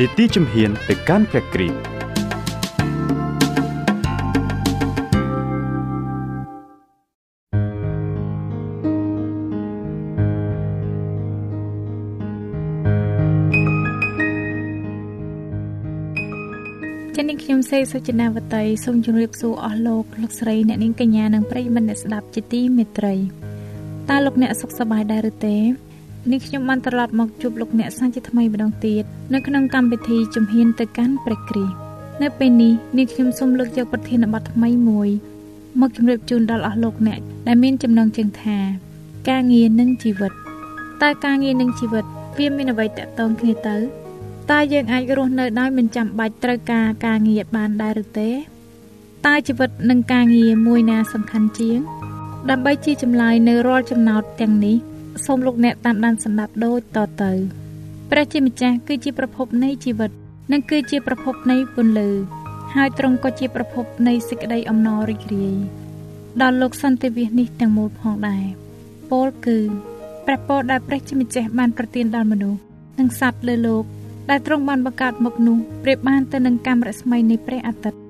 នីតិជំហានទៅកាន់ព្រះគ្រីស្ទចា៎នាងខ្ញុំសេសុចិនាវតីសូមជម្រាបសួរអស់លោកលោកស្រីអ្នកនាងកញ្ញានិងប្រិយមិត្តអ្នកស្ដាប់ជាទីមេត្រីតើលោកអ្នកសុខសប្បាយដែរឬទេ នេះខ្ញុំបានត្រឡប់មកជួបលោកអ្នកសាជាថ្មីម្ដងទៀតនៅក្នុងកម្មវិធីជំហានទៅកាន់ព្រះគ្រីស្ទនៅពេលនេះនេះខ្ញុំសូមលើកយកប្រធានបទថ្មីមួយ មកជម្រាបជូនដល់អស់លោកអ្នកដែលមានចំណងជើងថា ការងារនិងជីវិតតើការងារនិងជីវិត វាមានអ្វីតាក់ទងគ្នាទៅតើយើងអាចរស់នៅដោយមិនចាំបាច់ត្រូវការការងារបានដែរឬទេតើជីវិតនិងការងារមួយណាសំខាន់ជាង ដើម្បីជាចម្លើយនៅរាល់ចំណោទទាំងនេះ សូមលោកអ្នកតាមដានសម្ដាប់ដូចតទៅព្រះជាម្ចាស់គឺជាប្រភពនៃជីវិត និងគឺជាប្រភពនៃពន្លឺហើយទ្រង់ក៏ជាប្រភពនៃសេចក្តីអំណររីករាយដល់លោកសន្តិវិសនេះទាំងមូលផងដែរពោលគឺព្រះពរដែលព្រះជាម្ចាស់បានប្រទានដល់មនុស្សនិងសត្វលើលោកដែលទ្រង់បានបង្កើតមកនោះប្រៀបបានទៅនឹងកាំរស្មីនៃព្រះអាទិត្យ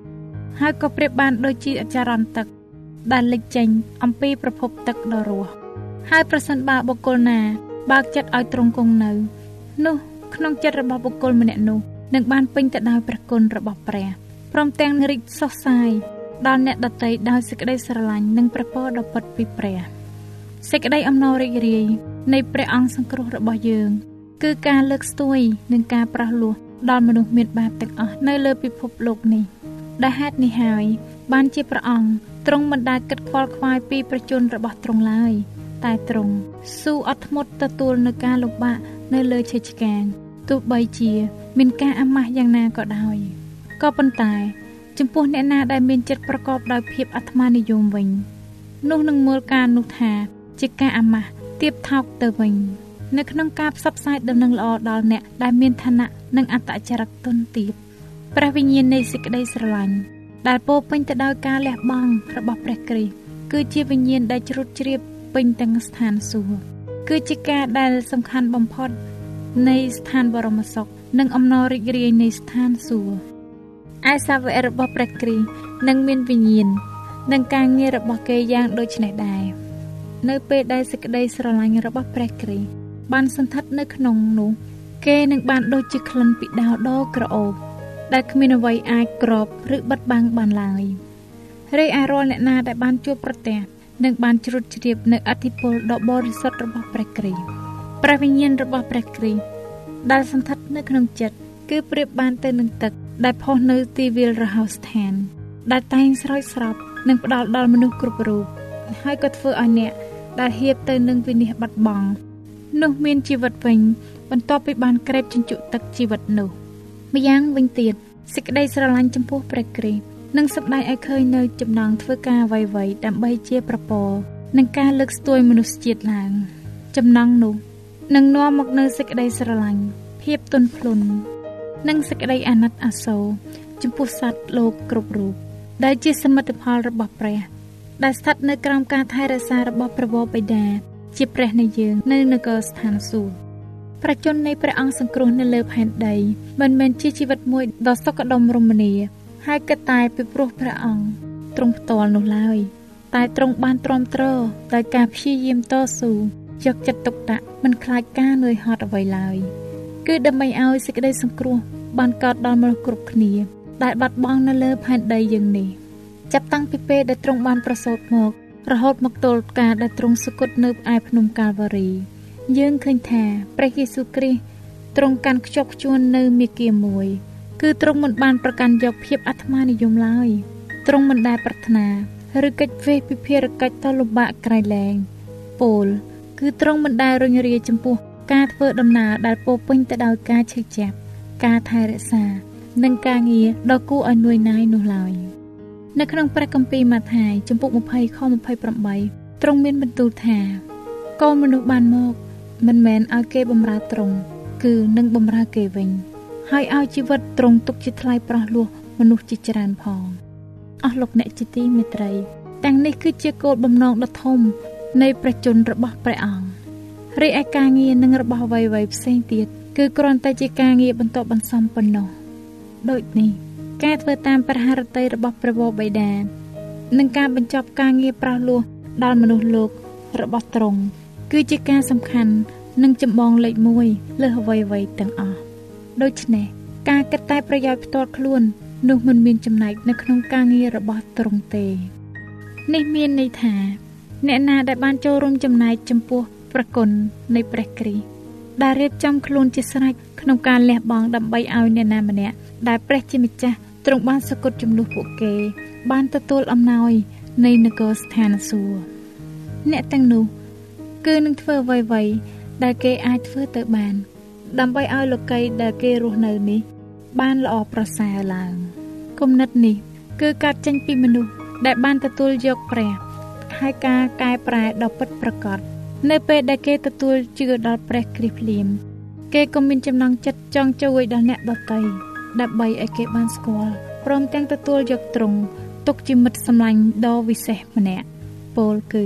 ហើយក៏ប្រៀបបានដូចជាអចារន្តទឹកដែលលេចចេញអំពីប្រភពទឹកដ៏រស់ ហើយប្រសិនបើបុគ្គលណាបើកចិត្តឲ្យទ្រង់គង់នៅ នោះក្នុងចិត្តរបស់បុគ្គលម្នាក់នោះនឹងបានពេញទៅដោយព្រះគុណរបស់ព្រះព្រមទាំងរីកសុសសាយដល់អ្នកដតីដោយសេចក្តីស្រឡាញ់និងព្រះពរដ៏ពិតពីព្រះសេចក្តីអំណររីករាយនៃព្រះអង្គសង្គ្រោះរបស់យើង គឺការលើកស្ទួយនិងការប្រោះលោះដល់មនុស្សមានបាបទាំងអស់នៅលើពិភពលោកនេះដែលហេតុនេះហើយបានជាព្រះអង្គទ្រង់មិនដែលគិតខ្វល់ខ្វាយពីប្រជញ្ញរបស់ទ្រង់ឡើយ តែទ្រង់ស៊ូអត់ធ្មត់ទទួលនឹងការលំបាកនៅលើឈើឆ្កាងទោះបីជា មានការអាម៉ាស់យ៉ាងណាក៏ដោយក៏ប៉ុន្តែ ចំពោះអ្នកណាដែលមានចិត្តប្រកបដោយភាពអាត្មានិយមវិញ នោះនឹងមើលការនោះថា ជាការអាម៉ាស់ទៀបថោកទៅវិញនៅក្នុងការផ្សព្វផ្សាយដំណឹងល្អដល់អ្នកដែលមានឋានៈនិងអត្តចរិតទុនទាបព្រះវិញ្ញាណនៃសេចក្តីស្រឡាញ់ដែលពោពេញទៅដោយការលះបង់របស់ព្រះគ្រីស្ទគឺជាវិញ្ញាណដែលជ្រុតជ្រាប ពេញទាំងស្ថានសួគ៌គឺជាការដែលសំខាន់បំផុត នៃស្ថានបរមសុខនិងអំណររីករាយនៃស្ថានសួគ៌ឯសាវករបស់ព្រះគ្រីស្ទនឹងមានវិញ្ញាណនិងការងាររបស់គេយ៉ាងដូចនេះដែរនៅពេលដែលសេចក្តីស្រឡាញ់របស់ព្រះគ្រីស្ទបានសន្ធិដ្ឋនៅក្នុងនោះគេនឹងបានដូចជាក្លិនពីដាវដ៏ក្រអូបដែលគ្មានអ្វីអាចក្របឬបិទបាំងបានឡើយរីឯរាល់អ្នកណាដែលបានជួបប្រទះ និងបានជ្រុតជ្រាបនៅអធិពលដ៏បរិសុទ្ធរបស់ព្រះគ្រីស្ទព្រះវិញ្ញាណរបស់ព្រះគ្រីស្ទដែលសន្ធិដ្ឋនៅក្នុងចិត្តគឺប្រៀបបានទៅនឹងទឹក ដែលផុសនៅទីវាលរហោស្ថាន ដែលតែងស្រោចស្រពនិងផ្ដល់ដល់មនុស្សគ្រប់រូបហើយក៏ធ្វើឲ្យអ្នកដែលហៀបទៅនឹងវិនិច្ឆ័យបាត់បង់នោះមានជីវិតវិញ បន្ទាប់ពីបានក្រេបជញ្ជក់ទឹកជីវិតនោះម្យ៉ាងវិញទៀតសេចក្តីស្រឡាញ់ចំពោះព្រះគ្រីស្ទ និងសម្ដែងឲ្យឃើញនៅចំណងធ្វើការអ្វីៗដើម្បីជាប្រពរនិងការលើកស្ទួយមនុស្សជាតិឡើង ចំណងនោះនឹងនាំមកនូវសេចក្តីស្រឡាញ់ភាពទន់ភ្លន់និងសេចក្តីអាណិតអាសូរចំពោះសត្វលោកគ្រប់រូបដែលជាសមិទ្ធផលរបស់ព្រះ ដែលស្ថិតនៅក្រោមការថែរក្សារបស់ព្រះវរបិតាជាព្រះនៃយើងនៅនគរស្ថានសួគ៌ប្រជជននៃព្រះអង្គសង្គ្រោះនៅលើផែនដីមិនមែនជាជីវិតមួយដ៏សុខដុមរមនា ហើយគិតតែពីព្រោះព្រះអង្គទ្រង់ផ្ទាល់នោះឡើយតែទ្រង់បានទ្រាំទ្រដោយការព្យាយាមតស៊ូយកចិត្តទុកដាក់មិនខ្លាចការនឿយហត់អ្វីឡើយគឺដើម្បីឲ្យសេចក្តីសង្គ្រោះបានកើតដល់មនុស្សគ្រប់គ្នា ដែលបាត់បង់នៅលើផែនដីយើងនេះចាប់តាំងពីពេលដែលទ្រង់បានប្រសូតមករហូតមកទល់ការដែលទ្រង់សុគតនៅឯភ្នំកាល់វ៉ារី យើងឃើញថាព្រះយេស៊ូវគ្រីស្ទទ្រង់កាន់ខ្ជាប់ខ្ជួននៅមាគ៌ាមួយ គឺទ្រង់មិនបានប្រកាន់យកភាពអាត្មានិយមឡើយទ្រង់មិនដែលប្រាថ្នាឬកិច្ចវេះពិភារកិច្ចតលំបាកក្រៃលែងពោលគឺទ្រង់មិនដែលរញរាយចំពោះការធ្វើដំណើរដែលពោពេញទៅដោយការឈឺចាប់ការថែរក្សា និងការងារដ៏គួរឲ្យនួយណាយនោះឡើយនៅក្នុងព្រះគម្ពីរម៉ាថាយចំពុក20ខ28ទ្រង់មានបន្ទូលថាកូនមនុស្សបានមក មិនមែនឲ្យគេបំរើទ្រង់គឺនឹងបំរើគេវិញ ហើយឲ្យជីវិតទ្រង់ទុកជាថ្លៃប្រោះលោះមនុស្សជាច្រើនផងអស់លោកអ្នកជាទីមេត្រី ទាំងនេះគឺជាគោលបំណងដ៏ធំ នៃព្រះជន្មរបស់ព្រះអង្គរីឯការងារនិងរបស់អ្វីៗផ្សេងទៀតគឺគ្រាន់តែជាការងារបន្តបន្សំប៉ុណ្ណោះដូចនេះការធ្វើតាមព្រះハរតីរបស់ព្រះវរបិតានិងការបញ្ចប់ការងារប្រោះលោះដល់មនុស្សលោករបស់ទ្រង់គឺជាការសំខាន់និងចម្បងលេខ1លើអ្វីៗទាំងអស់ ដូច្នេះការគិតតែប្រយោជន៍ផ្ទាល់ខ្លួននោះមិនមានចំណែកនៅក្នុងការងាររបស់ទ្រង់ទេ នេះមានន័យថា អ្នកណាដែលបានចូលរួមចំណែកចំពោះប្រគុណនៃព្រះគ្រីស្ទដែលរៀបចំខ្លួនជាស្រេចក្នុងការលះបង់ដើម្បីឲ្យអ្នកណាម្នាក់ដែលព្រះជាម្ចាស់ទ្រង់បានសគត់ជំនួសពួកគេ បានទទួលអំណោយនៃនគរស្ថានសួគ៌អ្នកទាំងនោះ គឺនឹងធ្វើអ្វីៗដែលគេអាចធ្វើទៅបាន ដើម្បីឲ្យលោកីដែលគេរស់នៅនេះ បានល្អប្រសើរឡើងគំនិតនេះ គឺកាត់ចេញពីមនុស្សដែលបានទទួលយកព្រះហើយការកែប្រែដ៏ពិតប្រាកដនៅពេលដែលគេទទួលជឿដល់ព្រះគ្រីស្ទភ្លាមគេក៏មានចំណងចិត្តចង់ជួយដល់អ្នកដទៃដើម្បីឲ្យគេបានស្គាល់ព្រមទាំងទទួលយកទ្រង់ទុកជាមិត្តសម្លាញ់ដ៏វិសេសម្នាក់ពោលគឺ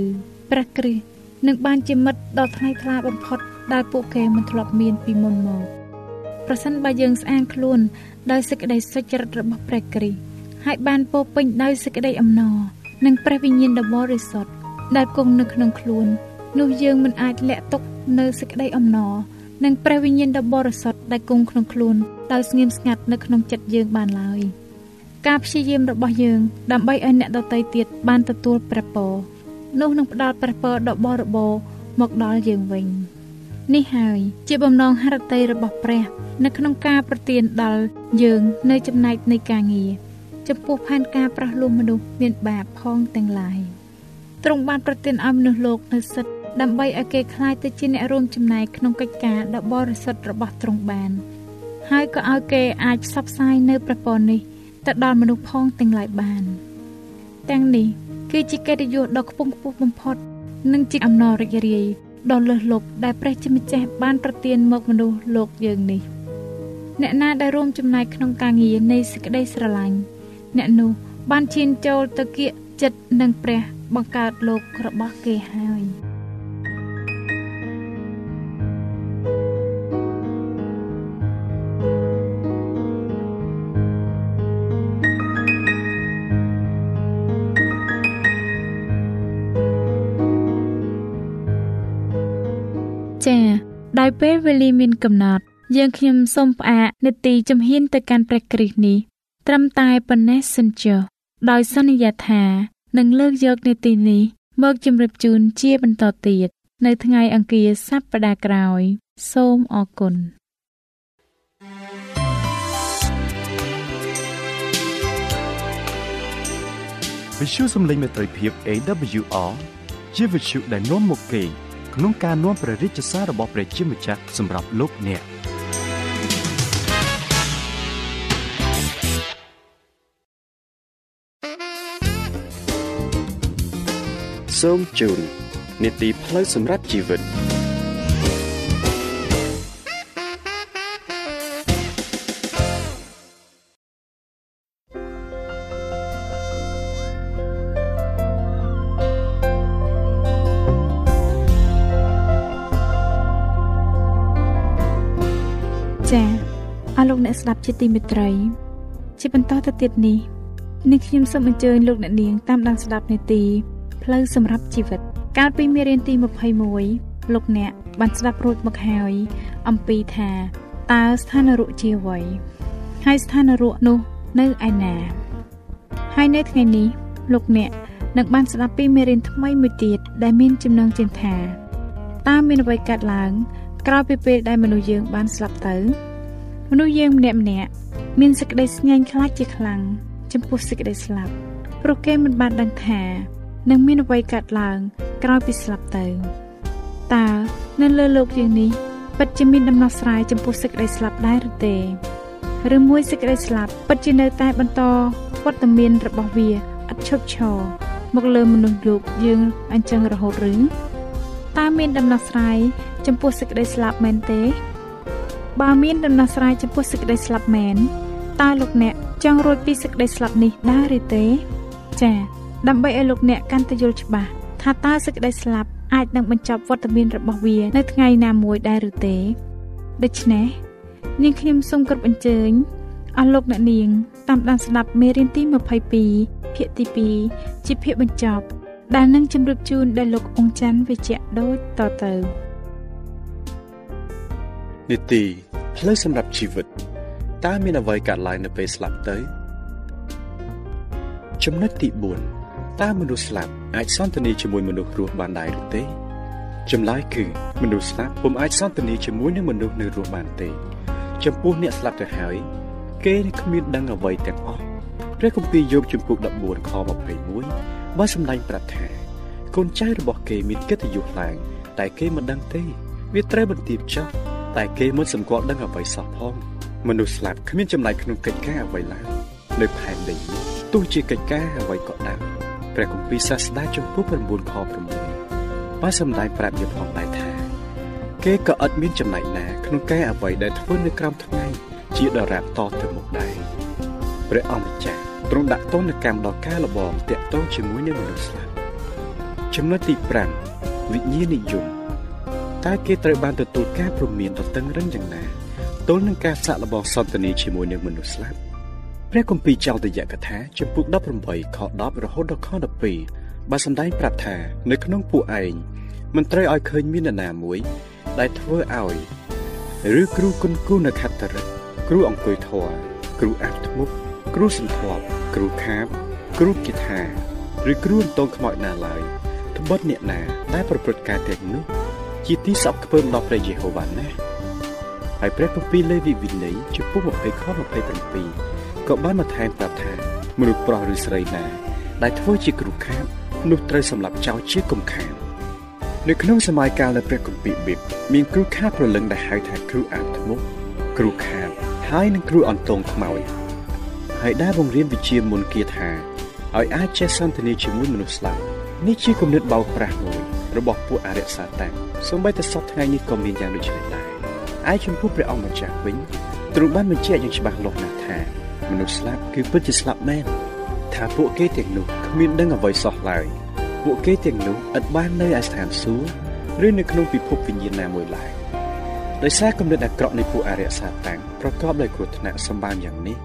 ព្រះគ្រីស្ទ នឹងបានជាមិត្តដ៏ថ្លៃថ្លាបំផុតដែលពួកគេមិនធ្លាប់មានពីមុនមកប្រសិនបើយើងស្អាងខ្លួនដោយសេចក្តីសុចរិតរបស់ព្រះគ្រីស្ទហើយបានពោពេញដោយសេចក្តីអំណរនិងព្រះវិញ្ញាណដ៏បរិសុទ្ធដែលគង់នៅក្នុងខ្លួននោះយើងមិនអាចលាក់ទុកនៅសេចក្តីអំណរនិងព្រះវិញ្ញាណដ៏បរិសុទ្ធដែលគង់ក្នុងខ្លួនដោយស្ងៀមស្ងាត់នៅក្នុងចិត្តយើងបានឡើយការព្យាយាមរបស់យើងដើម្បីឲ្យអ្នកដទៃទៀតបានទទួលព្រះពរ នោះនឹងផ្ដល់ព្រះពរដ៏បរិបូរណ៍មកដល់យើងវិញនេះហើយជាបំណងហឫទ័យរបស់ព្រះនៅក្នុងការប្រទានដល់យើងនៅចំណែកនៃការងារចំពោះផែនការប្រោះលោះមនុស្សមានបាបផងទាំងឡាយទ្រង់បានប្រទានឲ្យមនុស្សលោកនៅសិទ្ធដើម្បីឲ្យគេคล้ายទៅជាអ្នករួមចំណែកក្នុងកិច្ចការដ៏បរិសុទ្ធរបស់ទ្រង់បាន ហើយក៏ឲ្យគេអាចផ្សព្វផ្សាយនៅព្រះពរនេះទៅដល់មនុស្សផងទាំងឡាយបានទាំងនេះ គឺជាកិត្តិយសដ៏ខ្ពង់ខ្ពស់បំផុត និងជាអំណររីករាយដ៏លើសលប់ដែលព្រះជាម្ចាស់បានប្រទានមកមនុស្សលោកយើងនេះអ្នកណាដែលរួមចំណែកក្នុងការងារនៃសេចក្តីស្រឡាញ់អ្នកនោះបានឈានចូលទៅគៀកចិត្តនឹងព្រះបង្កើតលោករបស់គេហើយ ពេលវេលាមានកំណត់ យើងខ្ញុំសូមផ្អាកនេតិជំហានទៅកាន់ព្រះគ្រីស្ទនេះ ត្រឹមតែប៉ុណ្ណេះសិនចុះដោយសន្យាថានឹងលើកយកនេតិនេះមកជម្រាបជូនជាបន្តទៀតនៅថ្ងៃអង្គារសប្តាហ៍ក្រោយ សូមអរគុណវិទ្យុសំឡេងមេត្រីភាព AWR ជាវិទ្យុដែលនាំមកពី ក្នុងការនាំព្រះរាជសាររបស់ព្រះជាម្ចាស់សម្រាប់លោកអ្នក។សូមជូននីតិផ្លូវសម្រាប់ជីវិត ស្ដាប់ជាទីមេត្រី ជាបន្តទៅទៀតនេះនេះខ្ញុំសូមអញ្ជើញលោកអ្នកនាងតាមដានស្ដាប់នាទីផ្លូវសម្រាប់ជីវិត កាលពីមេរៀនទី21លោកអ្នកបានស្ដាប់រួចមកហើយអំពីថាតើស្ថានរុជាអ្វីហើយស្ថានរុនោះនៅឯណា ហើយនៅថ្ងៃនេះលោកអ្នកនឹងបានស្ដាប់ពីមេរៀនថ្មីមួយទៀតដែលមានចំណងជើងថាតើមានអ្វីកើតឡើង ក្រោយពីពេលដែលមនុស្សយើងបានស្លាប់ទៅ មនុស្សយើងម្នាក់ម្នាក់មានសេចក្តីស្ញាញ់ខ្លាចជាខ្លាំងចំពោះសេចក្តីស្លាប់ព្រោះគេមិនបានដឹងថានឹងមានអ្វីកើតឡើងក្រោយពីស្លាប់ទៅតើនៅលើលោកយើងនេះពិតជាមានដំណោះស្រាយចំពោះសេចក្តីស្លាប់ដែរឬទេឬមួយសេចក្តីស្លាប់ពិតជានៅតែបន្តវត្តមានរបស់វាឥតឈប់ឈរមកលើមនុស្សលោកយើងអញ្ចឹងរហូតឬតើមានដំណោះស្រាយចំពោះសេចក្តីស្លាប់មែនទេ បើមានដំណោះស្រាយចំពោះសេចក្តីស្លាប់មែនតើលោកអ្នកចង់រួចពីសេចក្តីស្លាប់នេះដែរឬទេចា៎ដើម្បីឲ្យលោកអ្នកកាន់តែយល់ច្បាស់ថាតើសេចក្តីស្លាប់អាចនឹងបញ្ចប់វត្តមានរបស់វានៅថ្ងៃណាមួយដែរឬទេដូច្នេះនាងខ្ញុំសូមគោរពអញ្ជើញអស់លោកអ្នកនាងតាមដានស្ដាប់មេរៀនទី22ភាគទី2ជាភាគបញ្ចប់ដែលនឹងជម្រាបជូនដល់លោកអង្ចាន់វិជ្ជៈដូចតទៅនីតិ ផ្លូវសម្រាប់ជីវិតតើមានអ្វីកើតឡើងនៅពេលស្លាប់ទៅចំណុចទី4តើមនុស្សស្លាប់អាចសន្ទនាជាមួយមនុស្សរស់បានដែរឬទេចម្លើយគឺមនុស្សស្លាប់ពុំអាចសន្ទនាជាមួយនឹងមនុស្សនៅរស់បានទេ ចំពោះអ្នកស្លាប់ទៅហើយ គេគ្មានដឹងអ្វីទាំងអស់ព្រះគម្ពីរយោបជំពូក14ខ21បើសម្ដែងប្រាប់ថាកូនចៅរបស់គេមានកិត្តិយសឡើងតែគេមិនដឹងទេ វាត្រូវបន្ទាបចុះ តែគេមិនសម្គាល់ដឹងអ្វីសោះផងមនុស្សស្លាប់គ្មានចំណាយក្នុងកិច្ចការអ្វីឡើយនៅផែនដីនេះទោះជាកិច្ចការអ្វីក៏ដោយព្រះគម្ពីរសាស្តាជំពូក9ខ6បើសម្ដែងប្រាប់យើងផងដែរថាគេក៏ឥតមានចំណែកណាក្នុងការអ្វីដែលធ្វើនៅក្រោមថ្ងៃជាដរាបតទៅមុខដែរព្រះអង្គម្ចាស់ទ្រង់ដាក់ទណ្ឌកម្មដល់ការលបងតាក់ទងជាមួយនឹងមនុស្សស្លាប់ចំណុចទី5វិញ្ញាណនិយម តើគេត្រូវបានទទួលការព្រមានដ៏តឹងរឹងយ៉ាងណាទល់នឹងការសាក់លបងសន្តានាជាមួយនឹងមនុស្សស្លាប់ព្រះគម្ពីរចោទយកថាចំពុក18ខ10រហូតដល់ខ12បានសម្ដែងប្រាប់ថា នៅក្នុងពួកឯងមិនត្រូវឲ្យឃើញមាននរណាមួយ ដែលធ្វើឲ្យឬគ្រូគុណគូនៅខត្តរិទ្ធគ្រូអង្គុយធွာគ្រូអាប់ធ្មប់គ្រូសន្ធាប់គ្រូខាប គ្រូគិថា ឬគ្រូអន្តងខ្មោចណាឡើយត្បិតអ្នកណាដែលប្រព្រឹត្តការទាំងនោះ ជាទីសោកខ្ពើមដល់ព្រះយេហូវ៉ាណាហើយព្រះគម្ពីរលេវីវិន័យជំពូក20ខ27ក៏បានបន្ថែមប្រាប់ថាមនុស្សប្រុសឬស្រីណាដែលធ្វើជាគ្រូខាបនោះត្រូវសម្លាប់ចោលជាគំខាននៅក្នុងសម័យកាលនៃព្រះគម្ពីរប៊ីបមានគ្រូខាបប្រលឹងដែលហៅថាគ្រូអាធ្មុកគ្រូខាបហើយនឹងគ្រូអន្តងខ្មោចហើយដែលបង្រៀនវិជ្ជាមុនគាថាឲ្យអាចចេះសន្ទនាជាមួយមនុស្សស្លាប់នេះជាគំនិតបោកប្រាស់មួយ របស់ពួកអរិយសាតាំងសូម្បីតែសពថ្ងៃនេះក៏មានយ៉ាងដូចនេះដែរឯចំពោះព្រះអង្គម្ចាស់វិញទ្រង់បានបញ្ជាក់យ៉ាងច្បាស់លាស់ណាស់ថាមនុស្សស្លាប់គឺពិតជាស្លាប់មែនថាពួកគេទាំងនោះគ្មានដឹងអ្វីសោះឡើយពួកគេទាំងនោះឥតបាននៅឯស្ថានសួគ៌ឬនៅក្នុងពិភពវិញ្ញាណណាមួយឡើយដោយសារគំនិតអាក្រក់នៃពួកអរិយសាតាំងប្រកបដោយគ្រោះថ្នាក់សម្បានយ៉ាងនេះ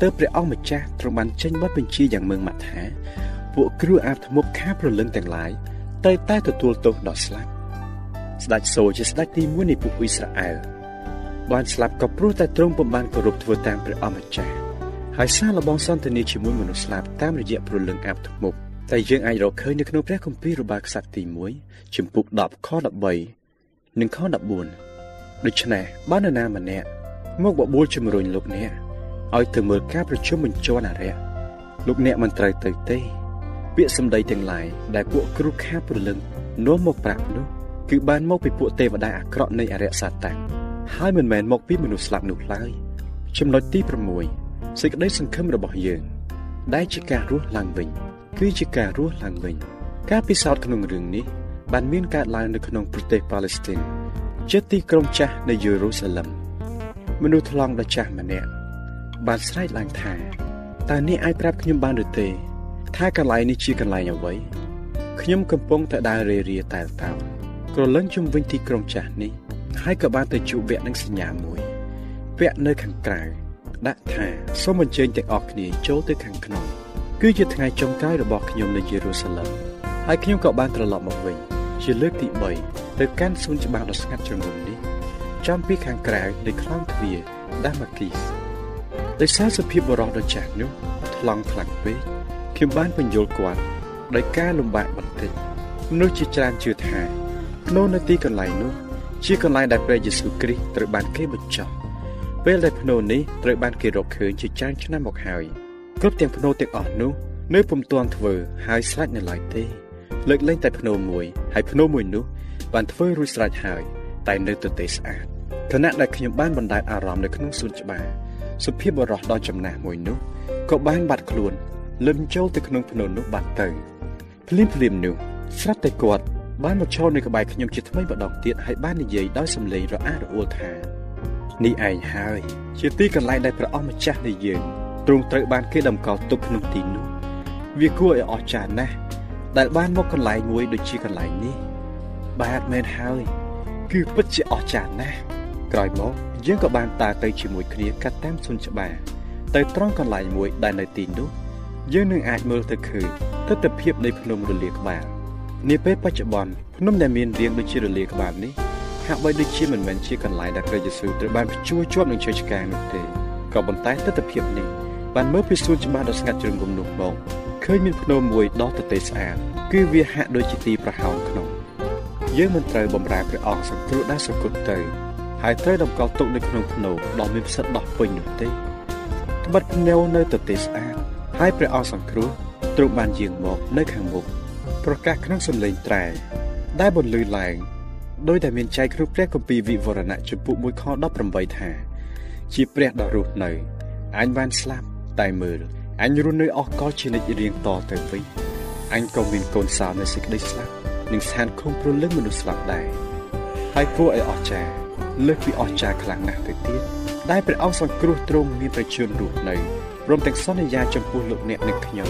ទើបព្រះអង្គម្ចាស់ទ្រង់បានចេញបទបញ្ជាយ៉ាងម៉ឺងម៉ាត់ថាពួកគ្រូអាបធ្មប់ខាព្រលឹងទាំងឡាយ ត្រូវតែទទួលទោសដល់ស្លាប់ស្ដេចសូជាស្ដេចទី1នៃពួកអ៊ីស្រាអែលបានស្លាប់ក៏ព្រោះតែទ្រង់ពុំបានគោរពធ្វើតាមព្រះអង្គម្ចាស់ហើយសារលបងសន្តានាជាមួយមនុស្សស្លាប់តាមរយៈព្រលឹងអាបធ្មប់តែយើងអាចរកឃើញនៅក្នុងព្រះគម្ពីររបាខ្សត្រទី1ជំពូក10ខ13និងខ14ដូច្នេះបាននរណាម្នាក់មកបបួលជំរុញលោកអ្នកឲ្យទៅមើលការប្រជុំបញ្ជាន់អរិយលោកអ្នកមិនត្រូវទៅទេ ពាក្យសម្ដីទាំងឡាយដែលពួកគ្រូខាព្រលឹងនាំមកប្រាប់នោះគឺបានមកពីពួកទេវតាអាក្រក់នៃអរិយសាតាំងហើយមិនមែនមកពីមនុស្សស្លាប់នោះឡើយចំណុចទី6សេចក្តីសង្ឃឹមរបស់យើង ដែលជាការរស់ឡើងវិញ គឺជាការរស់ឡើងវិញ ការពិសោធន៍ក្នុងរឿងនេះបានមានកើតឡើងនៅក្នុងប្រទេសប៉ាឡេស្ទីនជិតទីក្រុងចាស់នៃយេរូសាឡឹមមនុស្សថ្លង់ដ៏ចាស់ម្នាក់បានស្រែកឡើងថាតើអ្នកអាចប្រាប់ខ្ញុំបានឬទេ ថាកន្លែងនេះជាកន្លែងអ្វីខ្ញុំកំពុងតែដើររេរាតែលតោក្រឡឹងជុំវិញទីក្រុងចាស់នេះហើយក៏បានទៅជួបវគ្គនឹងសញ្ញាមួយវគ្គនៅខាងក្រៅដាក់ថាសូមអញ្ជើញទាំងអស់គ្នាចូលទៅខាងក្នុងគឺជាថ្ងៃចុងក្រោយរបស់ខ្ញុំនៅយេរូសាឡឹមហើយខ្ញុំក៏បានត្រឡប់មកវិញជាលើកទី3ទៅកាន់សួនច្បារដ៏ស្ងាត់ជ្រងំនេះចំពីខាងក្រៅនៃខ្លោងទ្វារដាម៉ាគីសដោយសារសភាពបរោះដ៏ចាស់នោះថ្លង់ខ្លាំងពេក ខ្ញុំបានបញ្យល់គាត់ដោយការលំបាកបន្តិចមនុស្សជាច្រើនជឿថាភ្នូនៅទីកន្លែងនោះ ជាកន្លែងដែលព្រះយេស៊ូវគ្រីស្ទត្រូវបានគេបញ្ចុះពេលដែលភ្នូនេះត្រូវបានគេរកឃើញជាច្រើនឆ្នាំមកហើយគ្រប់ទាំងភ្នូទាំងអស់នោះនៅពុំទាន់ធ្វើហើយស្រេចនៅឡើយទេលើកលែងតែភ្នូមួយហើយភ្នូមួយនោះបានធ្វើរួចស្រេចហើយតែនៅទទេស្អាតខណៈដែលខ្ញុំបានបណ្ដែតអារម្មណ៍នៅក្នុងសួនច្បារសុភាពបរោះដ៏ចំណាស់មួយនោះក៏បានបាត់ខ្លួន លឹមចូលទៅក្នុងភ្នូនោះបាត់ទៅភ្លាមភ្លាមនោះស្រាប់តែគាត់បានមកឈរនៅក្បែរខ្ញុំជាថ្មីម្ដងទៀតហើយបាននិយាយដោយសំឡេងរអាក់រអួលថានេះឯងហើយជាទីកន្លែងដែលព្រះអម្ចាស់នៃយើងទ្រង់ត្រូវបានគេតម្កល់ទុកក្នុងទីនោះវាគួរឲ្យអស្ចារ្យណាស់ដែលបានមកកន្លែងមួយដូចជាកន្លែងនេះ បាទមែនហើយ គឺពិតជាអស្ចារ្យណាស់ក្រោយមកយើងក៏បានដើរទៅជាមួយគ្នាកាត់តាមសួនច្បារទៅត្រង់កន្លែងមួយដែលនៅទីនោះ យើងនឹងអាចមើលទៅឃើញទស្សនវិជ្ជានៃភ្នំរលាក្បាលនាពេលបច្ចុប្បន្នភ្នំដែលមានរាងដូចជារលាក្បាលនេះហាក់បីដូចជាមិនមែនជាកន្លែងដែលព្រះយេស៊ូវត្រូវបានព្យួរជាប់នឹងជ័យឆ្កាងនោះទេក៏ប៉ុន្តែទស្សនវិជ្ជានេះបានមើលពីសួនច្បារដ៏ស្ងាត់ជ្រងរំនោះមកឃើញមានភ្នំមួយដ៏ទទេស្អាតគឺវាហាក់ដូចជាទីប្រហោងក្នុងយើងមិនត្រូវបំរើព្រះអង្គសង្គ្រោះដែលសគត់ទៅហើយត្រូវតម្កល់ទុកនៅក្នុងភ្នំដ៏មានផ្សិតដោះពេញនោះទេត្បិតភ្នៅនៅទទេស្អាត ហើយព្រះអង្គសង្គ្រោះទ្រង់បានយាងមកនៅខាងមុខប្រកាសក្នុងសំឡេងត្រែដែលបន្លឺឡើងដោយតែមានចែកក្នុងព្រះគម្ពីរវិវរណៈជំពូក1ខ18ថាជាព្រះដ៏រស់នៅអញបានស្លាប់តែមើលអញរស់នៅអស់កលជានិច្ចរៀងតទៅវិញអញក៏មានកូនសោនៅសេចក្តីស្លាប់និងស្ថានឃុំព្រលឹងមនុស្សស្លាប់ដែរហើយគួរឲ្យអស្ចារ្យលើសពីអស្ចារ្យខ្លាំងណាស់ទៅទៀតដែលព្រះអង្គសង្គ្រោះទ្រង់មានប្រជញ្ញរស់នៅព្រមទាំងសន្យាចំពោះលោកអ្នកនិងខ្ញុំ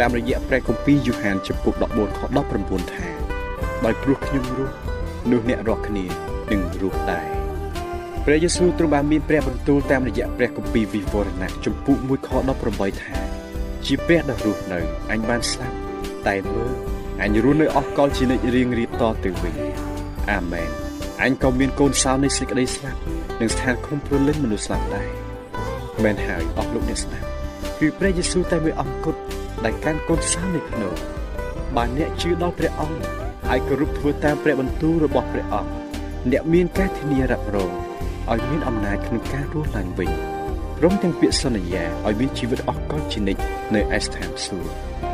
តាមរយៈព្រះគម្ពីរយូហានចំពុក14ខ19ថាដោយព្រោះខ្ញុំរស់នោះអ្នករាល់គ្នានឹងរស់ដែរព្រះយេស៊ូវទ្រង់បានមានព្រះបន្ទូលតាមរយៈព្រះគម្ពីរវិវរណៈចំពុក1ខ18ថាជាព្រះដ៏រស់នៅអញបានស្លាប់តែមើលអញរស់នៅអស់កលជានិច្ចរៀងរៀបតទៅវិញអាមែនអញក៏មានកូនសោនៃសេចក្តីស្លាប់និងស្ថានឃុំព្រលឹងមនុស្សស្លាប់ដែរមែនហើយអស់លោកអ្នកស្ដាប់ គឺព្រះយេស៊ូវតែមួយអង្គគត់ដែលកាន់កូនសោនៃភ្នូបើអ្នកជឿដល់ព្រះអង្គហើយគោរពធ្វើតាមព្រះបន្ទូលរបស់ព្រះអង្គអ្នកមានការធានារ៉ាប់រងឲ្យមានអំណាចក្នុងការរស់ឡើងវិញព្រមទាំងពាក្យសន្យាឲ្យមានជីវិតអស់កលជានិច្ចនៅឯស្ថានសួគ៌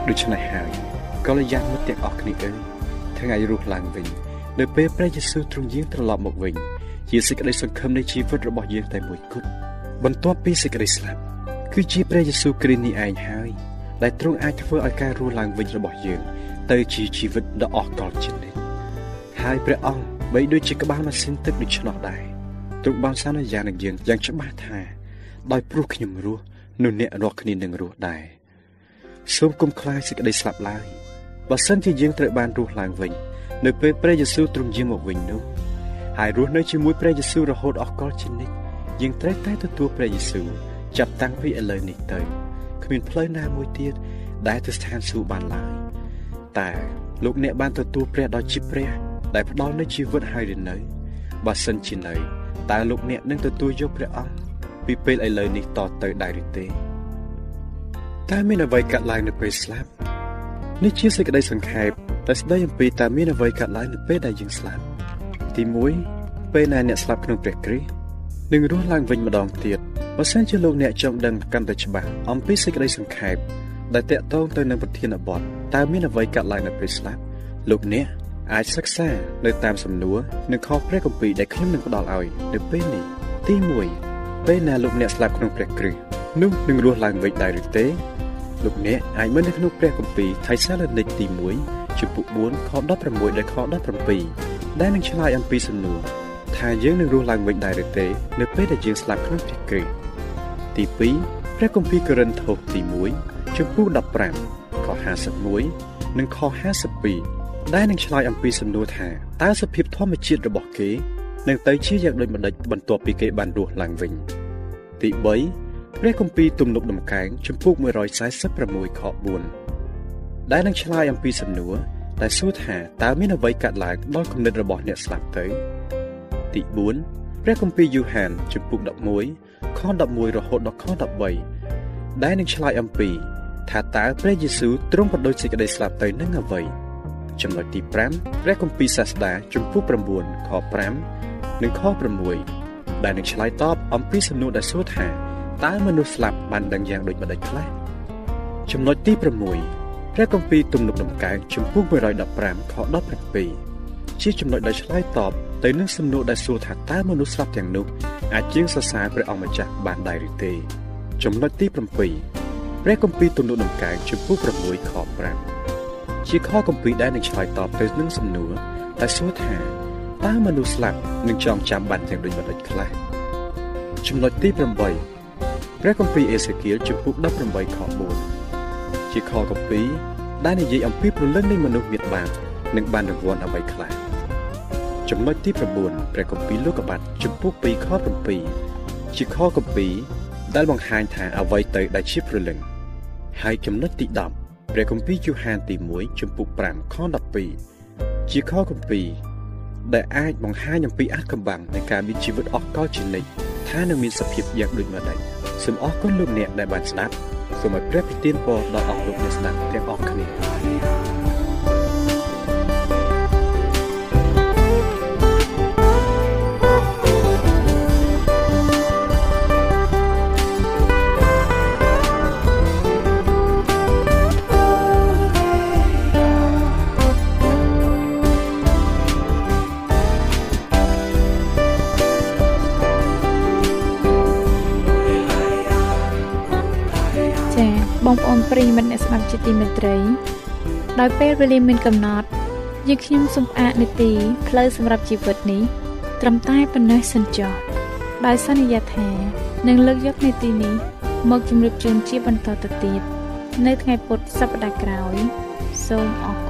ដូច្នេះហើយកល្យាណមិត្តទាំងអស់គ្នាអើយថ្ងៃរស់ឡើងវិញនៅពេលព្រះយេស៊ូវទ្រង់យាងត្រឡប់មកវិញជាសេចក្តីសង្ឃឹមនៃជីវិតរបស់យើងតែមួយគត់បន្ទាប់ពីសេចក្តីស្លាប់ គឺជាព្រះយេស៊ូវគ្រីស្ទនេះឯងហើយ ដែលទ្រង់អាចធ្វើឲ្យការរស់ឡើងវិញរបស់យើង ទៅជាជីវិតដ៏អស្ចារ្យជានិច្ចហើយព្រះអង្គបីដូចជាក្បាលម៉ាស៊ីនទឹកដូច្នោះដែរទ្រង់បានសន្យានឹងយើងយ៉ាងច្បាស់ថាដោយព្រោះខ្ញុំរស់នោះអ្នករាល់គ្នានឹងរស់ដែរសូមគុំខ្លាចសេចក្តីស្លាប់ឡើយបើសិនជាយើងត្រូវបានរស់ឡើងវិញ នៅពេលព្រះយេស៊ូវទ្រង់យាងមកវិញនោះហើយរស់នៅជាមួយព្រះយេស៊ូវរហូតអស់កលជានិច្ចយើងត្រូវតែទទួលព្រះយេស៊ូវ ចាប់តាំងពីឥឡូវនេះទៅ គ្មានផ្លូវណាមួយទៀតដែលទៅស្ថានសួគ៌បានឡើយតែលោកអ្នកបានទទួលព្រះដ៏ជាព្រះ ដែលផ្ដល់នូវជីវិតហើយឬនៅបើសិនជានៅតើលោកអ្នកនឹងទទួលយកព្រះអង្គពីពេលឥឡូវនេះតទៅដែរឬទេតើមានអ្វីកាត់ឡើងនៅពេលស្លាប់នេះជាសេចក្តីសង្ខេបតែស្ដីអំពីតើមានអ្វីកើតឡើងនៅពេលដែលយើងស្លាប់ទី1ពេលដែលអ្នកស្លាប់ក្នុងព្រះគ្រីស្ទ នឹងរស់ឡើងវិញម្ដងទៀតបើសិនជាលោកអ្នកចង់ដឹងកាន់តែច្បាស់អំពីសេចក្តីសង្ខេបដែលតកតងទៅនឹងប្រធានបទតើមានអ្វីកើតឡើងនៅពេលស្លាប់លោកអ្នកអាចសិក្សានៅតាមសំណួរនិងខព្រះគម្ពីរដែលខ្ញុំនឹងផ្ដល់ឲ្យនៅពេលនេះទី1ពេលណាលោកអ្នកស្លាប់ក្នុងព្រះគ្រីស្ទនោះនឹងរស់ឡើងវិញដែរឬទេលោកអ្នកអាចមើលនៅក្នុងព្រះគម្ពីរថៃសាឡូនីកទី1ជំពូក4ខ16ដល់ខ17ដែលនឹងឆ្លើយអំពីសំណួរ ថាយើងនឹងរស់ឡើងវិញដែរឬទេ នៅពេលដែលយើងស្លាប់ក្នុងព្រះគ្រីស្ទទី2ព្រះគម្ពីរកូរិនថូសទី1ជំពូក15ខ51និងខ52ដែលនឹងឆ្លើយអំពីសំណួរថាតើសភាពធម្មជាតិរបស់គេនឹងទៅជាយ៉ាងដូចម្តេចបន្ទាប់ពីគេបានរស់ឡើងវិញទី3ព្រះគម្ពីរទំនុកដំកើងជំពូក146ខ4ដែលនឹងឆ្លើយអំពីសំណួរដែលសួរថាតើមានអ្វីកើតឡើងដល់គំនិតរបស់អ្នកស្លាប់ទៅ ទី4ព្រះគម្ពីរយូហានជំពូក11ខខ11រហូតដល់ខ13ដែលនឹងឆ្លើយអំពី ថាតើព្រះយេស៊ូវទ្រង់ប្រដូចសេចក្តីស្លាប់ទៅនឹងអ្វីចំណុចទី5ព្រះគម្ពីរសាស្តាជំពូក9ខ5និងខ6ដែលនឹងឆ្លើយតបអំពីសំណួរដែលសួរថាតើមនុស្សស្លាប់បានដឹងយ៉ាងដូចម្តេចខ្លះចំណុចទី6ព្រះគម្ពីរទំនុកដំកើងជំពូក115ខ17ជាចំណុចដែលឆ្លើយតប ទៅនឹងសំណួរដែលសួរថាតើមនុស្សស្លាប់ទាំងនោះអាចជាងសរសើរព្រះអង្គម្ចាស់បានដែរឬទេចំណុចទី7ព្រះគម្ពីរទំនុកដំកើងជំពូក6ខ5ជាខគម្ពីរដែលនឹងឆ្លើយតបទៅនឹងសំណួរដែលសួរថាតើមនុស្សស្លាប់នឹងចងចាំបានទាំងដូចម្តេចខ្លះចំណុចទី8ព្រះគម្ពីរអេសេគៀលជំពូក18ខ4ជាខគម្ពីរដែលនិយាយអំពីព្រលឹងនៃមនុស្សមានបាបនិងបានរង្វាន់អ្វីខ្លះ ចំណុចទី9ព្រះគម្ពីរលោកុបាទជំពូក2ខ7ជាខគម្ពីរដែលបង្ហាញថាអ្វីទៅដែលជាព្រលឹងហើយចំណុចទី10ព្រះគម្ពីរយូហានទី1ជំពូក5ខ12ជាខគម្ពីរដែលអាចបង្ហាញអំពីអាចកំបាំងនៃការមានជីវិតអស់កលជានិច្ចថានឹងមានសភាពយ៉ាងដូចម្តេចសូមអរគុណលោកអ្នកដែលបានស្ដាប់សូមឲ្យព្រះប្រទានពរដល់អស់លោកអ្នកស្ដាប់ទាំងអស់គ្នា បងប្អូនប្រិយមិត្តអ្នកស្ដាប់ជាទីមេត្រី ដោយពេលវេលាមានកំណត់យើងខ្ញុំសូមផ្អាកនីតិផ្លូវសម្រាប់ជីវិតនេះត្រឹមតែប៉ុណ្ណេះសិនចុះដោយសន្យាថានឹងលើកយកនីតិនេះមកជម្រាបជូនជាបន្តទៅទៀតនៅថ្ងៃពុធសប្តាហ៍ក្រោយសូមអរគុណ